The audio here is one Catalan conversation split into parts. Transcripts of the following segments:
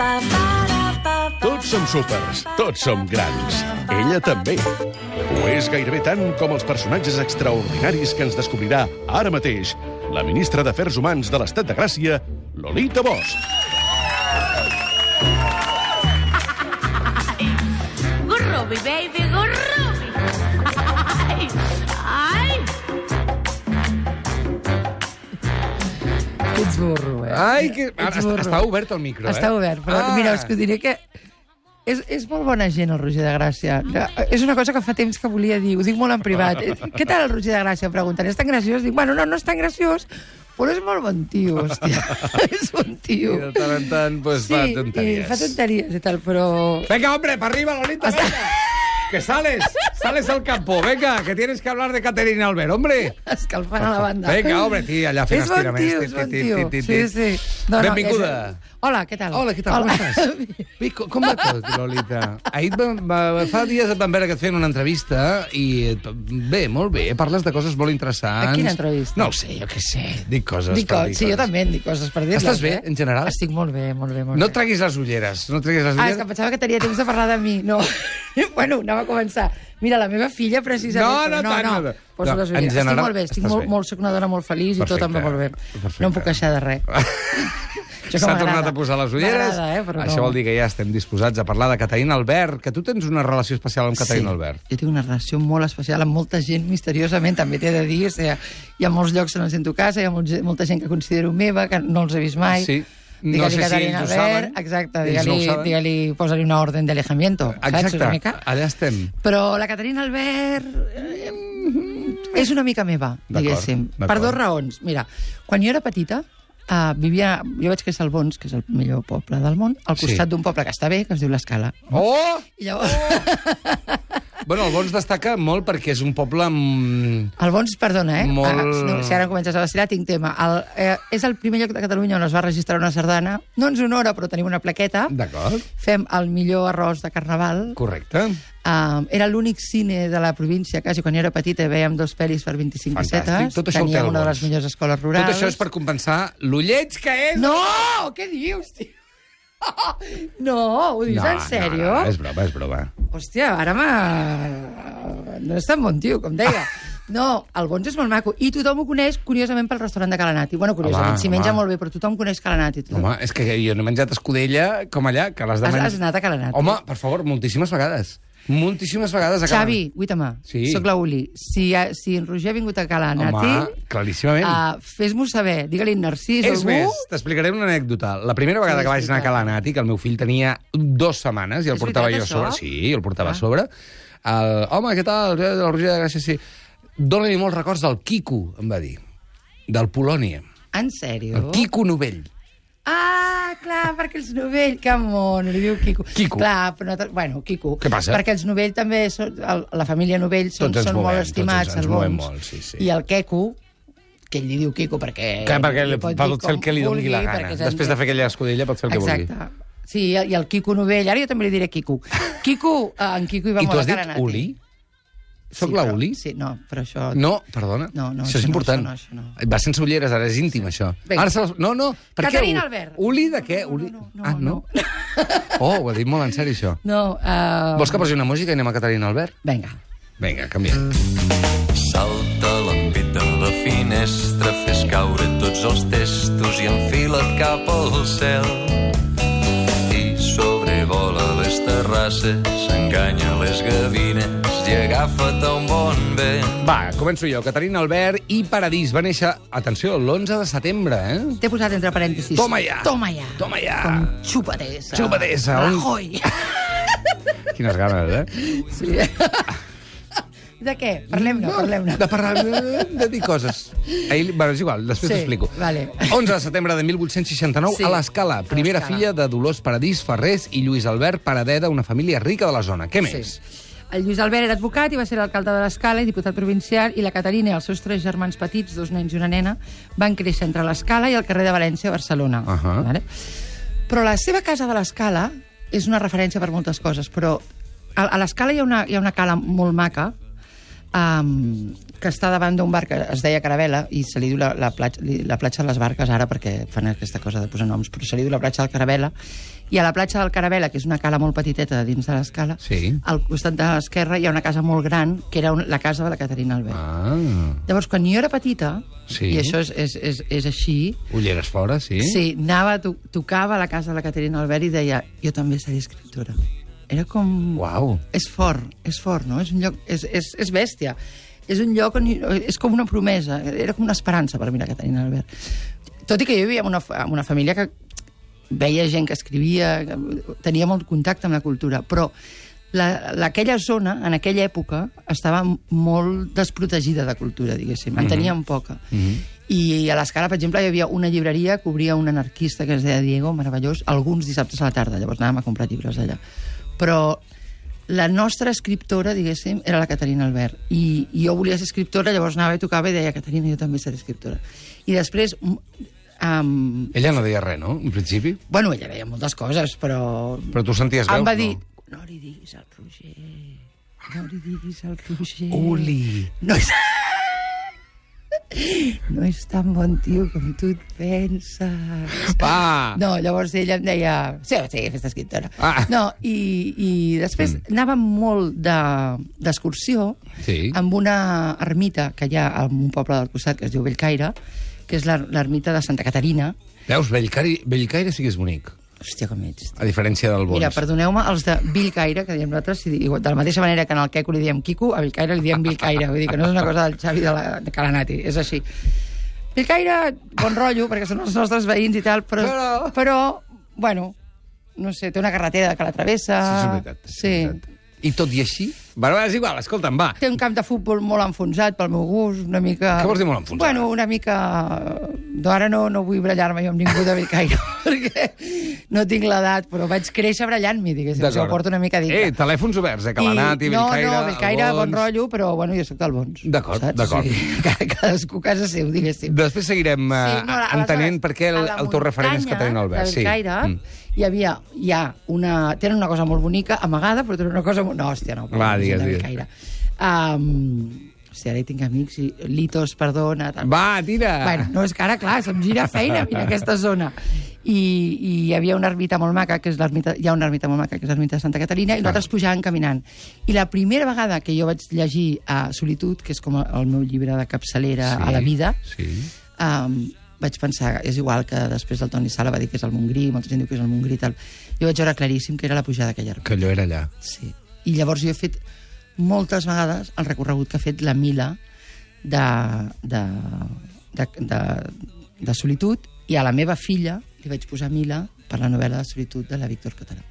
Tots som súpers, tots som grans. Ella també. Ho és gairebé tant com els personatges extraordinaris que ens descobrirà ara mateix la ministra d'Afers Humans de l'Estat de Gràcia, Lolita Bosch. Gurrubi, baby, burro, eh? Ai, que... Ets Està, burro. està obert el micro, eh? Està obert, però Ah. mira, us que diré que és, és molt bona gent, el Roger de Gràcia. És una cosa que fa temps que volia dir, ho dic molt en privat. Eh, Què tal el Roger de Gràcia? Em pregunten, és tan graciós? Dic, bueno, no, no és tan graciós, però és molt bon tio, hòstia. és bon tio. I de tant en tant, pues, Sí, fa tonteries. fa tonteries i tal, però... Venga, hombre, para arriba, Lolita, venga. Que sales, sales al campo. Venga, que tienes que hablar de Caterina Albert, hombre. Escalfant a la banda. Venga, hombre, tía, allà fent És bon tio, és bon tio. Sí, sí. Benvinguda. és- Hola, què tal? Hola, què tal? Com estàs? Bé, com, com va tot, Lolita? Ahir va, va, fa dies et vam veure que et feien una entrevista i bé, molt bé, parles de coses molt interessants. A quina entrevista? No ho sé, jo què sé, dic coses Dic, per dir sí, jo coses. també en dic coses per dir-les. Estàs bé, eh? en general? Estic molt bé, molt bé, molt No bé. treguis les ulleres, no treguis les Ah, és ulleres. que pensava que tenia temps de parlar de mi. No. bueno, anava a començar. Mira, la meva filla, precisament... No, no tant, no, no. no. Poso No, les ulleres. general, estic molt bé, estic molt, bé. molt, soc una dona molt feliç i tot Perfecte, em va molt bé. perfecte. No em puc queixar de res. S'ha tornat a posar les ulleres. Eh, però Això no. vol dir que ja estem disposats a parlar de Caterina Albert, que tu tens una relació especial amb Caterina sí. Albert. Jo tinc una relació molt especial amb molta gent, misteriosament, també t'he de dir. O sigui, hi ha molts llocs no em sento casa, hi ha molts, molta gent que considero meva, que no els he vist mai. Sí. No Digue-li sé si Caterina ho Albert, saben. Exacte, digue-li, no digue posa-li una orden d'alejamiento. Exacte, mica? allà estem. Però la Caterina Albert eh, és una mica meva, diguéssim. Per dues raons. Mira, quan jo era petita, uh, vivia... Jo vaig créixer al Bons, que és el millor poble del món, al Sí. costat d'un poble que està bé, que es diu l'Escala. Oh! I llavors... Bueno, el Bons destaca molt perquè és un poble... Amb... El Bons, perdona, eh? Molt- si, no, si ara comences a vacilar, tinc tema. El, eh, és el primer lloc de Catalunya on es va registrar una sardana. No ens honora, però tenim una plaqueta. D'acord, Fem el millor arròs de carnaval. correcte. Uh, era l'únic cine de la província, quasi quan jo era petita, veiem dos pel·lis per 25 Fantàstic. pessetes. Tot això el una de les millors escoles rurals. Tot això és per compensar l'ulleig que és... No! Què dius, tio? No, ho dius en sèrio? No, no, és broma, és broma. Hòstia, ara m'ha... No és tan bon tio, com deia. No, el Bons és molt maco. I tothom ho coneix, curiosament, pel restaurant de Calanati. Bueno, curiosament, s'hi menja molt bé, però tothom coneix Calanati. Tothom. Home, és que jo no he menjat escudella com allà, que l'has de Has, menjar... has anat a Calanati. Home, per favor, moltíssimes vegades. Moltíssimes vegades a Xavi, Guitama, Sí. soc la Uli. Si, si en Roger ha vingut a Calanati... Home, claríssimament. Uh, Fes-m'ho saber, digue-li Narcís És algú... més, t'explicaré una anècdota. La primera vegada Sí, que vaig anar a veritat. Calanati, que el meu fill tenia dues setmanes i el És portava jo a sobre... Sí, el portava Ah. a sobre. El, Home, què tal? El Roger de Gràcia, sí. Dóna-li molts records del Quico, em va dir. Del Polònia. En sèrio? El Quico Novell. Ah, clar, perquè els Novell, que mono, li diu Quico. Quico. Clar, però no... Bueno, Quico. Què passa? Perquè els Novell també, són, el, la família Novell són, Tots ens són movem, molt tots estimats, ens- ens els movem bons. molt, sí, sí. I el Queco, que ell li diu Quico perquè... Clar, perquè li, pot pot fer el que li doni la gana. Després de fer aquella escudella pot fer el que vulgui. Exacte. Sí, i el Quico Novell, ara jo també li diré Quico. Quico, eh, en Quico hi va I tu molt has a dit Caranati. Uli? Soc sí, la però- Uli? Sí, no, però això... No, perdona. No, no, això és això no, important. això no, això Va sense ulleres, ara és íntim, això. Vinga. Ara se les... No, no. Per Caterina què? Albert. Uli de què? No, no, Uli... no, no, ah, no? Oh, ho ha dit molt en sèrio, això. No, uh... Vols que posi una música i anem a Caterina Albert? Vinga. Vinga, canviem. Salta l'envit de la finestra, fes caure tots els testos i enfila't cap al cel. I sobrevola les terrasses, enganya les gavines i agafa't un bon vent. Va, començo jo. Caterina Albert i Paradís va néixer, atenció, l'11 de setembre, eh? T'he posat entre parèntesis. Toma ja. Toma ja. Toma ja. Com xupatesa. Xupatesa, un- Rajoy. Quines ganes, eh? Sí. De què? Parlem-ne, parlem-ne. De parlar, de, de dir coses. Ahir, bueno, és igual, després Sí, t'explico. vale. 11 de setembre de 1869, Sí, a l'Escala, primera a filla de Dolors Paradís Ferrés i Lluís Albert Paradeda, una família rica de la zona. Què més? Sí. El Lluís Albert era advocat i va ser l'alcalde de l'Escala i diputat provincial, i la Caterina i els seus tres germans petits, dos nens i una nena, van créixer entre l'Escala i el carrer de València a Barcelona. Ahà. vale? Però la seva casa de l'Escala és una referència per moltes coses, però a, a l'Escala hi, ha una, hi ha una cala molt maca, um, que està davant d'un bar que es deia Caravela i se li diu la, la, platja, la platja de les barques ara perquè fan aquesta cosa de posar noms, però se li diu la platja del Caravela i a la platja del Caravela, que és una cala molt petiteta de dins de l'escala, Sí. al costat de l'esquerra hi ha una casa molt gran que era un, la casa de la Caterina Albert. Ah, Llavors, quan jo era petita, Sí. i això és, és, és, és així, ulleres fora, sí? sí, anava, to, tocava a la casa de la Caterina Albert i deia jo també seré escriptora. Era com... Uau. És fort, és fort, no? És un lloc... És, és, és bèstia. És un lloc on... És com una promesa, era com una esperança per mi la Caterina Albert. Tot i que jo vivia en una, en una família que veia gent que escrivia, que tenia molt contacte amb la cultura, però la- l'aquella zona, en aquella època, estava molt desprotegida de cultura, diguéssim. En teníem poca. I a l'escala, per exemple, hi havia una llibreria que obria un anarquista que es deia Diego, meravellós, alguns dissabtes a la tarda, llavors anàvem a comprar llibres allà. Però la nostra escriptora, diguéssim, era la Caterina Albert. I, i jo volia ser escriptora, llavors anava i tocava i deia, Caterina, jo també seré escriptora. I després... Um, Ella no deia res, no? En principi? bueno, ella deia moltes coses, però... Però tu senties veus, em va no? dir, no li diguis al Roger, no li diguis al Roger... Uli. No. No és tan bon tio com tu et penses. Va! No, llavors ella em deia... Sí, sí, fes escriptora. Ah. No, i, i després mm. anàvem molt de- d'excursió Sí. amb una ermita que hi ha en un poble del costat que es diu Bellcaire, que és l'er- l'ermita de Santa Caterina. Veus, Bellcaire, Bellcaire sí que és bonic, Hòstia, com ets. a diferència del Bons. Mira, perdoneu-me, els de Bellcaire, que diem nosaltres, si, igual, de la mateixa manera que en el Queco li diem Quico, a Bellcaire li diem Bellcaire. Vull dir que no és una cosa del Xavi de, la, de Calanati, és així. Bellcaire, bon rotllo, perquè són els nostres veïns i tal, però, Però- però, bueno, no sé, té una carretera que la travessa... Sí, és veritat. és Sí. veritat. I tot i així? Bueno, és igual, escolta'm, va. Té un camp de futbol molt enfonsat pel meu gust, una mica... Què vols dir molt enfonsat? Bueno, una mica... No, ara no, no vull brallar-me jo amb ningú de Bellcaire, perquè no tinc l'edat, però vaig créixer brallant-m'hi, diguéssim. Això ho porto una mica dit. Eh, telèfons oberts, eh? Calanati, Bellcaire... No, no, Bellcaire, el bon rotllo, però bueno, jo soc del Bons. D'acord, d'acord. Ca- cadascú a casa seu, diguéssim. Després seguirem eh, Sí, no, aleshores, entenent per què el, el teu referent és Caterina Albert. Sí. Mm. Hi havia, hi ha una... Tenen una cosa molt bonica, amagada, però tenen una cosa... molt- No, hòstia, no. Va, digues, digues. Bellcaire. Um, hòstia, ara hi tinc amics i... Litos, perdona... Tal. Va, tira! Bueno, no, és que ara, clar, se'm gira feina en aquesta zona. I, I hi havia una ermita molt maca, que és l'ermita... Hi ha una ermita molt maca, que és l'ermita de Santa Caterina, i nosaltres pujàvem caminant. I la primera vegada que jo vaig llegir a Solitud, que és com el meu llibre de capçalera Sí, a la vida, Sí. um, vaig pensar, és igual que després el Toni Sala va dir que és el Montgrí, molta gent diu que és el Montgrí i tal. Jo vaig veure claríssim que era la pujada d'aquella ermita. Que allò era allà. Sí. I llavors jo he fet moltes vegades el recorregut que ha fet la Mila de, de, de, de, de solitud i a la meva filla li vaig posar Mila per la novel·la de solitud de la Víctor Català.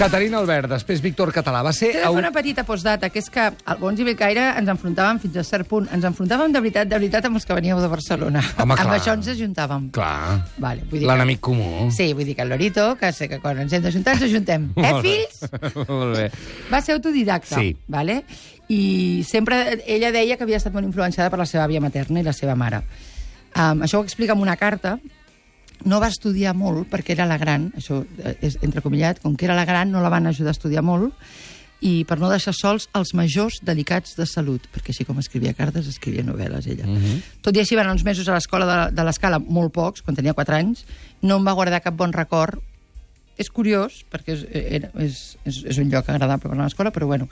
Caterina Albert, després Víctor Català. Va ser... T'he de fer una petita postdata, que és que al Bons i Bellcaire ens enfrontàvem fins a cert punt. Ens enfrontàvem de veritat, de veritat, amb els que veníeu de Barcelona. Home, amb clar. això ens ajuntàvem. Clar. Vale, vull dir que- L'enemic comú. Sí, vull dir que el Lorito, que sé que quan ens hem d'ajuntar, ens ajuntem. Eh, fills? Molt bé. Va ser autodidacta, Sí. vale? i sempre ella deia que havia estat molt influenciada per la seva àvia materna i la seva mare. Um, això ho explica en una carta. No va estudiar molt perquè era la gran, això eh, és entrecomillat, com que era la gran no la van ajudar a estudiar molt i per no deixar sols els majors delicats de salut, perquè així com escrivia cartes, escrivia novel·les ella. Tot i així van uns mesos a l'escola de, de l'escala, molt pocs, quan tenia 4 anys, no em va guardar cap bon record és curiós, perquè és, era, és, és, és un lloc agradable per anar a l'escola, però bueno.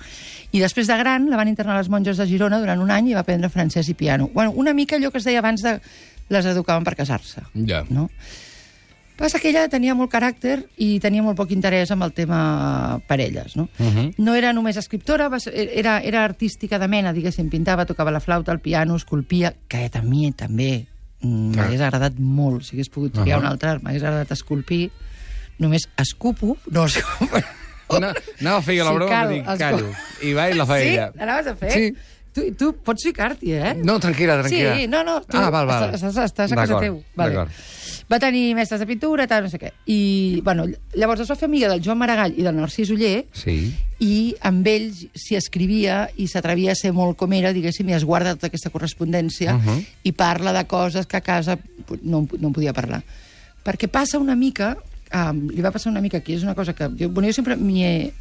I després de gran la van internar a les monges de Girona durant un any i va aprendre francès i piano. Bueno, una mica allò que es deia abans de les educaven per casar-se. Ja. No? Passa que ella tenia molt caràcter i tenia molt poc interès amb el tema parelles, no? Uh -huh. No era només escriptora, va ser, era, era artística de mena, diguéssim, pintava, tocava la flauta, el piano, esculpia, que a mi també m'hagués agradat molt, si hagués pogut triar Ahà. un altre art, m'hagués agradat esculpir, només escupo, no escupo. Una, anava a fer la Si broma, cal, dic, callo. I va i la fa sí? L'anaves a fer? Sí. Tu, tu pots ficar-t'hi, eh? No, tranquil·la, tranquil·la. Sí, no, no, tu ah, val, val. Estàs, estàs a casa teu. Vale. Va tenir mestres de pintura, tal, no sé què. I, bueno, llavors es va fer amiga del Joan Maragall i del Narcís Uller, Sí. i amb ells s'hi escrivia i s'atrevia a ser molt com era, diguéssim, i es guarda tota aquesta correspondència Uh -huh. i parla de coses que a casa no, no en podia parlar. Perquè passa una mica, um, li va passar una mica aquí, és una cosa que... Jo, bueno, jo sempre m'hi he...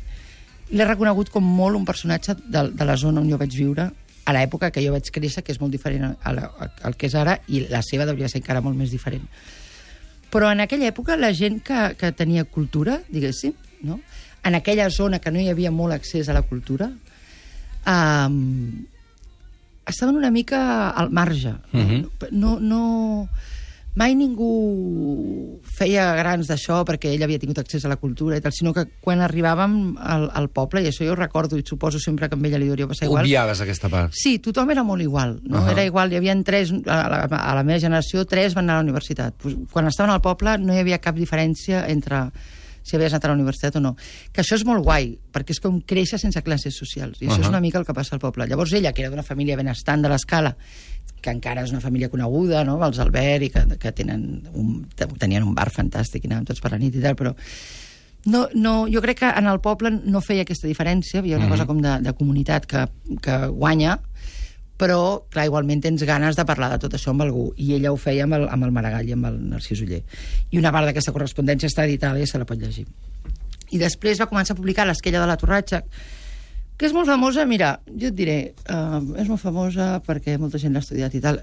L'he reconegut com molt un personatge de, de la zona on jo vaig viure, a l'època que jo vaig créixer, que és molt diferent a la, al que és ara, i la seva hauria ser encara molt més diferent. Però en aquella època la gent que, que tenia cultura, diguéssim, no? en aquella zona que no hi havia molt accés a la cultura, um, estaven una mica al marge. Mhm. no, no, mai ningú feia grans d'això perquè ell havia tingut accés a la cultura i tal, sinó que quan arribàvem al, al poble, i això jo recordo i suposo sempre que amb ella li hauria passar igual, Obviaves aquesta part. Sí, tothom era molt igual. No? Uh. -huh. Era igual, hi havia tres, a la, a la meva generació, tres van anar a la universitat. Pues, quan estaven al poble no hi havia cap diferència entre si havies anat a la universitat o no. Que això és molt guai, perquè és com créixer sense classes socials. I això Ahà. és una mica el que passa al poble. Llavors ella, que era d'una família benestant de l'escala, que encara és una família coneguda, no? els Albert, i que, que tenen un, tenien un bar fantàstic i anàvem tots per la nit i tal, però no, no, jo crec que en el poble no feia aquesta diferència, hi havia una Mhm. cosa com de, de comunitat que, que guanya, però, clar, igualment tens ganes de parlar de tot això amb algú, i ella ho feia amb el, amb el Maragall i amb el Narcís Uller. I una part d'aquesta correspondència està editada i se la pot llegir. I després va començar a publicar l'Esquella de la Torratxa, que és molt famosa, mira, jo et diré, uh, és molt famosa perquè molta gent l'ha estudiat i tal.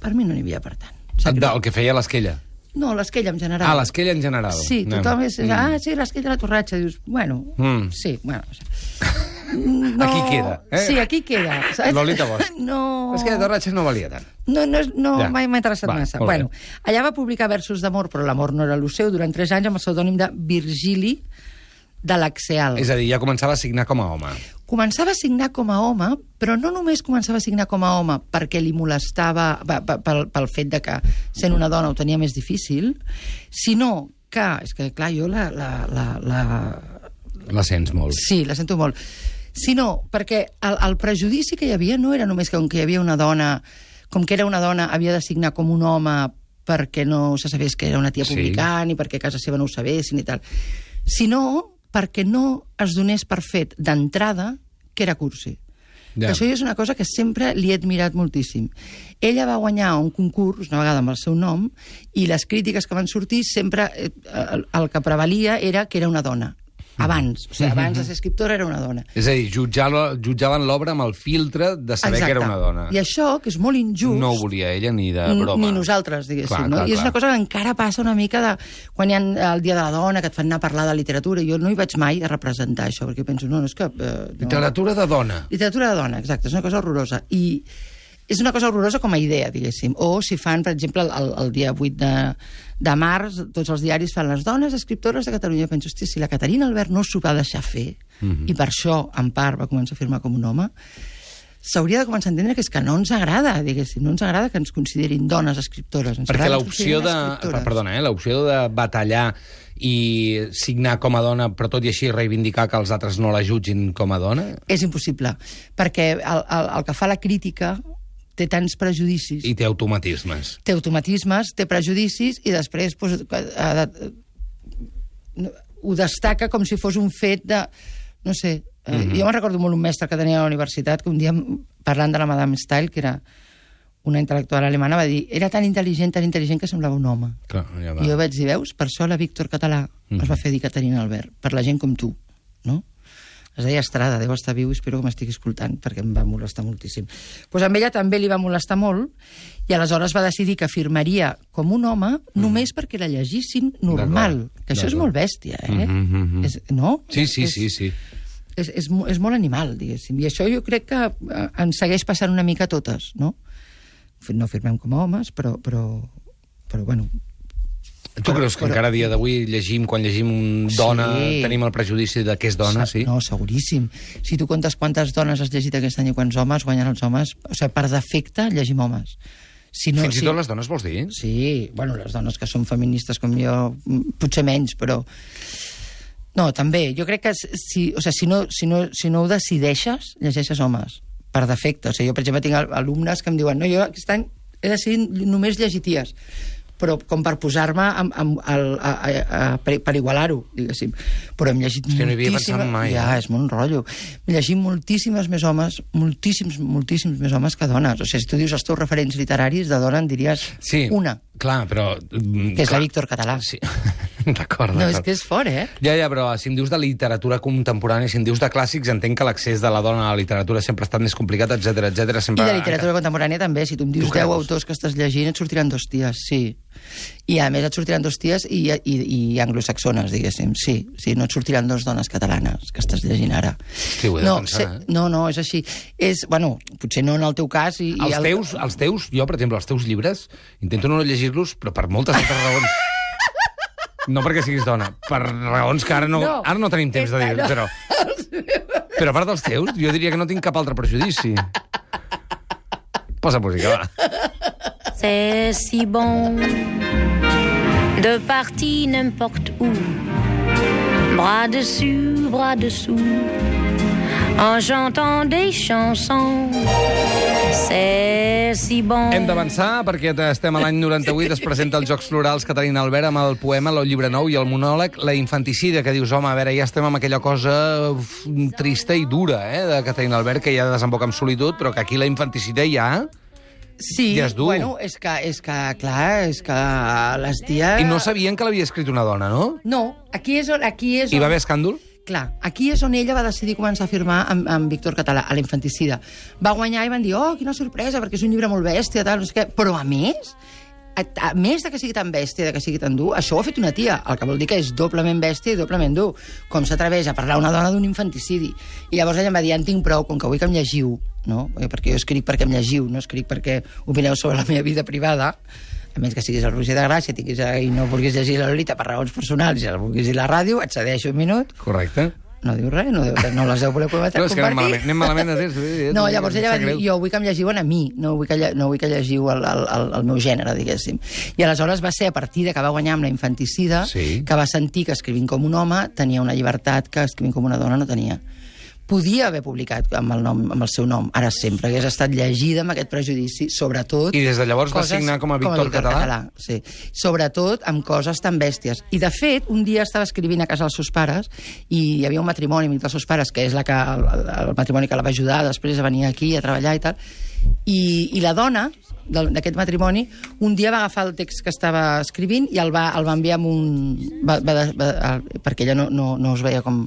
Per mi no n'hi havia per tant. Sap De, greu. el que feia l'esquella. No, l'esquella en general. Ah, l'esquella en general. Sí, tothom és... Mm. Ah, sí, l'esquella de la Torratxa. Dius, bueno, Mm. sí, bueno... No, Aquí queda, eh? Sí, aquí queda. saps? Lolita Bosch. No... L'esquella de Ratxa no valia tant. No, no, és- no Ja. mai m'ha interessat Va, massa. Bueno, allà va publicar versos d'amor, però l'amor no era el seu, durant tres anys amb el pseudònim de Virgili de l'Axeal. És a dir, ja començava a signar com a home. Començava a signar com a home, però no només començava a signar com a home perquè li molestava pe- pe- pel, pel fet de que sent una dona ho tenia més difícil, sinó que, és que clar, jo la, la, la, la, La sents molt. Sí, la sento molt. Sinó perquè el, el prejudici que hi havia no era només que com que hi havia una dona, com que era una dona, havia de signar com un home perquè no se sabés que era una tia Sí. publicant i perquè a casa seva no ho sabessin i tal, sinó perquè no es donés per fet d'entrada que era cursi. Ja. Ja. Això és una cosa que sempre li he admirat moltíssim. Ella va guanyar un concurs, una vegada amb el seu nom, i les crítiques que van sortir sempre eh, el, el que prevalia era que era una dona. Abans, o sigui, abans de ser escriptora era una dona. És a dir, jutjava, jutjaven l'obra amb el filtre de saber que era una dona. I això, que és molt injust... No ho volia ella ni de broma. Ni nosaltres, diguéssim. Clar, no? clar, I és clar. una cosa que encara passa una mica de... Quan hi ha el Dia de la Dona, que et fan anar a parlar de literatura, jo no hi vaig mai a representar això, perquè penso, no, no és que... Eh, no. Literatura de dona. Literatura de dona, exacte, és una cosa horrorosa. I és una cosa horrorosa com a idea, diguéssim. O si fan, per exemple, el, el dia 8 de, de març, tots els diaris fan les dones escriptores de Catalunya. Penso, hòstia, si la Caterina Albert no s'ho va deixar fer, Mhm. i per això, en part, va començar a firmar com un home, s'hauria de començar a entendre que és que no ens agrada, diguéssim, no ens agrada que ens considerin dones escriptores. Ens Perquè l'opció de... Perdona, eh? L'opció de batallar i signar com a dona, però tot i així reivindicar que els altres no la jutgin com a dona, És impossible, perquè el, el, el que fa la crítica té tants prejudicis. i té automatismes. té automatismes, té prejudicis i després pues, ha de, no, ho destaca com si fos un fet de... No sé, eh, Mhm. jo me'n recordo molt un mestre que tenia a la universitat que un dia, parlant de la Madame Steil, que era una intel·lectual alemana, va dir era tan intel·ligent, tan intel·ligent que semblava un home. Clar, ja I jo vaig dir, veus, per això la Víctor Català Mhm. es va fer dir Caterina Albert, per la gent com tu, no? Es deia Estrada, deu estar viu, espero que m'estigui escoltant, perquè em va molestar moltíssim. Pues amb ella també li va molestar molt, i aleshores va decidir que firmaria com un home només perquè la llegissin normal. Que això és molt bèstia, eh? Mhm, mhm. és, no? Sí, sí, és, sí, sí. És, és, és molt animal, diguéssim. I això jo crec que eh, ens segueix passant una mica a totes, no? No firmem com a homes, però, però, però bueno, Tu creus que però- encara a dia d'avui llegim, quan llegim un dona, Sí. tenim el prejudici de que és dona, sí? No, seguríssim. Si tu comptes quantes dones has llegit aquest any i quants homes, guanyen els homes. O sigui, per defecte llegim homes. Si no, Fins i si... tot les dones vols dir? Sí, bueno, les dones que són feministes com jo, mm, potser menys, però... No, també, jo crec que si, o sigui, si, no, si, no, si no ho decideixes, llegeixes homes, per defecte. O sigui, jo, per exemple, tinc al- alumnes que em diuen no, jo aquest any he decidit només llegir ties. Però com per posar-me per, per igualar-ho, diguéssim. Però hem llegit Hòstia, no hi havia pensat mai, Ja, eh? és molt un rotllo. Hem llegit moltíssimes més homes, moltíssims, moltíssims més homes que dones. O sigui, si tu dius els teus referents literaris de dona, en diries Sí, una, Clar, però... mm, que és clar. la Víctor Català. Sí, d'acord, No, és que és fort, eh? Ja, ja, però si em dius de literatura contemporània, si em dius de clàssics, entenc que l'accés de la dona a la literatura sempre ha estat més complicat, etc etc. I sempre... de literatura contemporània també, si tu em dius Tu 10 creus? autors que estàs llegint, et sortiran dos ties, sí. I a més et sortiran dos ties i, i, i anglosaxones, diguéssim, sí. sí. No et sortiran dos dones catalanes que estàs llegint ara. Sí, ho he de no, pensar, eh? no, no, és així. És, bueno, potser no en el teu cas... I, i Els el... teus, els teus, jo, per exemple, els teus llibres, intento no llegir-los, però per moltes altres raons. No perquè siguis dona, per raons que ara no, No. ara no tenim temps de dir, No. però... Però a part dels teus, jo diria que no tinc cap altre prejudici. Posa música, va. C'est si bon de partir n'importe où, bras dessus, bras dessous, en chantant des chansons. C'est si bon. Hem d'avançar perquè estem a l'any 98, es presenta els Jocs Florals Caterina Albert amb el poema, el llibre nou i el monòleg La infanticida, que dius, home, a veure, ja estem amb aquella cosa trista i dura, eh, de Caterina Albert, que ja desemboca en solitud, però que aquí la infanticida ja... Sí, Ja és dur. bueno, és que, és que, clar, és que les ties... I no sabien que l'havia escrit una dona, no? No, aquí és on... Aquí és I on... va haver escàndol? Clar, aquí és on ella va decidir començar a firmar amb, amb Víctor Català, a la infanticida. Va guanyar i van dir, oh, quina sorpresa, perquè és un llibre molt bèstia, tal, no sé què. Però, a més, a, a més de que sigui tan bèstia, de que sigui tan dur, això ho ha fet una tia, el que vol dir que és doblement bèstia i doblement dur. Com s'atreveix a parlar una dona d'un infanticidi. I llavors ella em va dir, en tinc prou, com que vull que em llegiu, no? Perquè jo escric perquè em llegiu, no escric perquè opineu sobre la meva vida privada, a més que siguis el Roger de Gràcia tinguis, i no vulguis llegir la Lolita per raons personals i el vulguis dir la ràdio, et cedeixo un minut, Correcte. no diu res, no, diu no les deu voler compartir. No, és que anem malament, anem malament de temps. No, llavors ella va dir, jo vull que em llegiuen a mi, no vull que, no vull que llegiu el, el, el, el meu gènere, diguéssim. I aleshores va ser a partir de que va guanyar amb la infanticida Sí. que va sentir que escrivint com un home tenia una llibertat que escrivint com una dona no tenia. Podia haver publicat amb el, nom, amb el seu nom, ara sempre, hagués estat llegida amb aquest prejudici, sobretot... I des de llavors va signar com a Víctor Català? sí. Sobretot amb coses tan bèsties. I, de fet, un dia estava escrivint a casa dels seus pares i hi havia un matrimoni amic dels seus pares, que és la que, el, el matrimoni que la va ajudar després a venir aquí a treballar i tal, i, i la dona d'aquest matrimoni un dia va agafar el text que estava escrivint i el va, el va enviar amb un... Va, va, va, el- perquè ella no, no, no es veia com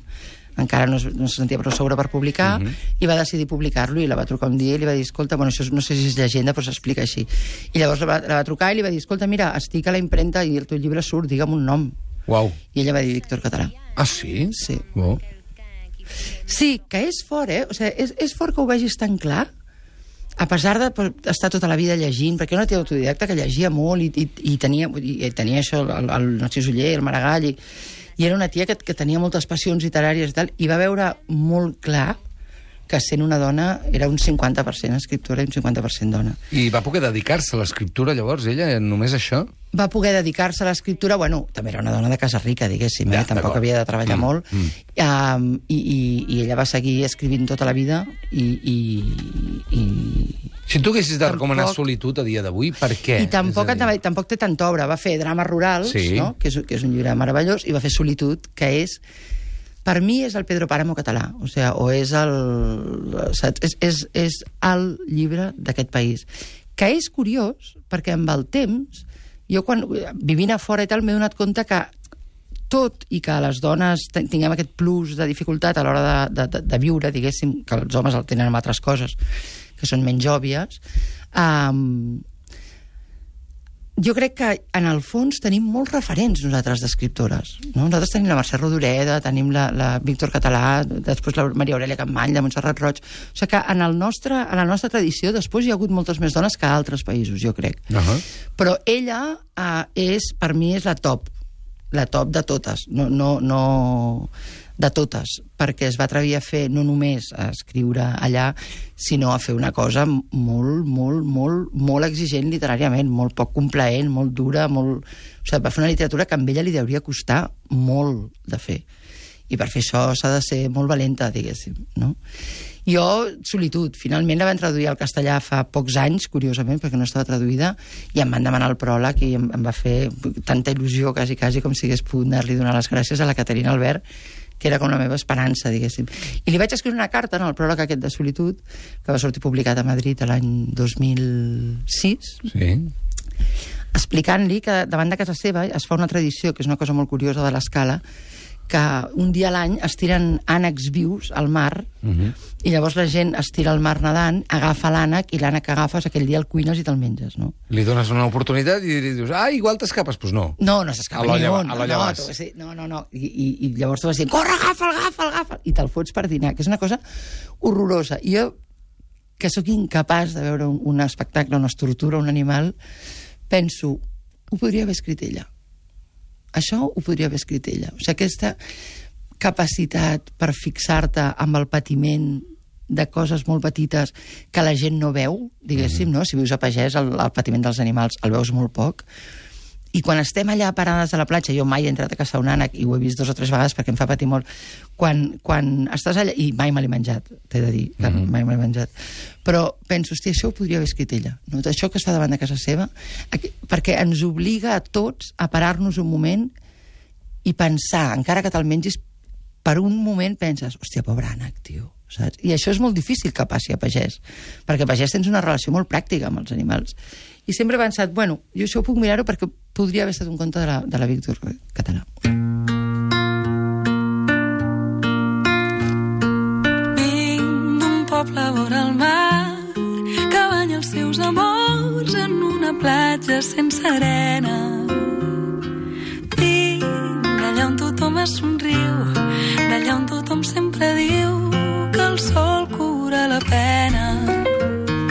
encara no, no se sentia prou segura per publicar, Mhm. i va decidir publicar-lo, i la va trucar un dia i li va dir, escolta, bueno, això és- no sé si és llegenda, però s'explica així. I llavors la va, la va trucar i li va dir, escolta, mira, estic a la impremta i el teu llibre surt, digue'm un nom. Uau. I ella va dir Víctor Català. Ah, sí? Sí. Wow. Sí, que és fort, eh? O sigui, és, és fort que ho vegis tan clar, a pesar de pues, estar tota la vida llegint, perquè era una tia autodidacta que llegia molt i, i, i, tenia, i tenia això, el, el Narcís Uller, el Maragall, i, i era una tia que, que tenia moltes passions literàries i tal, i va veure molt clar que sent una dona era un 50% escriptora i un 50% dona. I va poder dedicar-se a l'escriptura, llavors, ella, només això? Va poder dedicar-se a l'escriptura, bueno, també era una dona de casa rica, diguéssim, Ja, eh? tampoc havia de treballar Mm, molt, mm. um, i, i, i ella va seguir escrivint tota la vida, i... i, i Si tu haguessis de recomanar Tampoc- solitud a dia d'avui, per què? I tampoc, dir, tampoc té tanta obra. Va fer drames rurals, Sí. no? que, és, que és un llibre meravellós, i va fer Solitud, que és... Per mi és el Pedro Páramo català, o, sigui, o és el... Saps? És, és, és el llibre d'aquest país. Que és curiós, perquè amb el temps, jo quan vivint a fora i tal m'he donat compte que tot i que les dones tinguem aquest plus de dificultat a l'hora de, de, de, viure, diguéssim, que els homes el tenen amb altres coses que són menys òbvies, um, jo crec que en el fons tenim molts referents nosaltres d'escriptores. No? Nosaltres tenim la Mercè Rodoreda, tenim la, la Víctor Català, després la Maria Aurelia Campmany, la Montserrat Roig... O sigui que en, el nostre, en la nostra tradició després hi ha hagut moltes més dones que a altres països, jo crec. Uh -huh. Però ella eh, és, per mi, és la top. La top de totes. No, no, no de totes, perquè es va atrevir a fer no només a escriure allà, sinó a fer una cosa molt, molt, molt, molt exigent literàriament, molt poc complaent, molt dura, molt... O sigui, va fer una literatura que a ella li hauria costar molt de fer. I per fer això s'ha de ser molt valenta, diguéssim, no? Jo, Solitud, finalment la van traduir al castellà fa pocs anys, curiosament, perquè no estava traduïda, i em van demanar el pròleg i em, em va fer tanta il·lusió, quasi, quasi, com si hagués pogut anar-li donar les gràcies a la Caterina Albert, que era com la meva esperança, diguéssim. I li vaig escriure una carta en el pròleg aquest de Solitud, que va sortir publicat a Madrid l'any 2006, Sí. explicant-li que davant de casa seva es fa una tradició, que és una cosa molt curiosa de l'escala, que un dia a l'any es tiren ànecs vius al mar Mhm. i llavors la gent es tira al mar nedant, agafa l'ànec i l'ànec que agafes aquell dia el cuines i te'l menges, no? Li dones una oportunitat i li dius, ah, igual t'escapes. Doncs pues no. No, no s'escapa ni l'olla no, sí, no, no, no. I, i, I llavors tu vas dient, corre, agafa'l, agafa'l, agafa'l, i te'l fots per dinar, que és una cosa horrorosa. I jo, que sóc incapaç de veure un, un espectacle on es tortura un animal, penso, ho podria haver escrit ella. Això ho podria haver escrit ella. O sigui, aquesta capacitat per fixar-te amb el patiment de coses molt petites que la gent no veu, diguéssim, no? Si vius a pagès, el, el patiment dels animals el veus molt poc. I quan estem allà parades a la platja, jo mai he entrat a caçar un ànec i ho he vist dos o tres vegades perquè em fa patir molt, quan, quan estàs allà, i mai me l'he menjat, t'he de dir, que mai me l'he menjat, però penso, hòstia, això ho podria haver escrit ella, no? això que es fa davant de casa seva, aquí, perquè ens obliga a tots a parar-nos un moment i pensar, encara que te'l mengis, per un moment penses, hòstia, pobre ànec, tio, saps? I això és molt difícil que passi a pagès, perquè a pagès tens una relació molt pràctica amb els animals. I sempre he pensat, bueno, jo això ho puc mirar-ho perquè podria haver estat un conte de la, de la Víctor Català. Vinc d'un poble vora el mar que banya els seus amors en una platja sense arena. Vinc d'allà on tothom es somriu, d'allà on tothom sempre diu el sol cura la pena.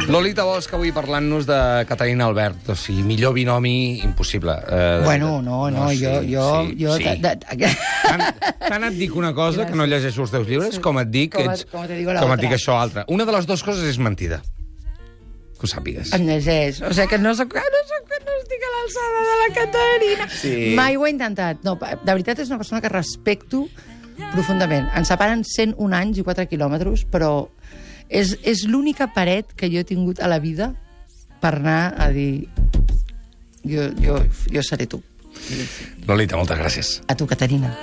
Lolita Bosch, avui parlant-nos de Caterina Albert. O sigui, millor binomi impossible. Eh, Bueno, no, no, jo... jo, jo sí. de- de- Tant, tant et dic una cosa, que no llegeixo els teus llibres, com et dic, Com ets, com te digo com et otra. dic això altre. Una de les dues coses és mentida. Que ho sàpigues. Em llegeix. O sigui que no soc, no soc, no estic a l'alçada de la Caterina. Sí. Mai ho he intentat. No, de veritat és una persona que respecto profundament. Ens separen 101 anys i 4 quilòmetres, però és, és l'única paret que jo he tingut a la vida per anar a dir jo, jo, jo seré tu. Lolita, moltes gràcies. A tu, Caterina.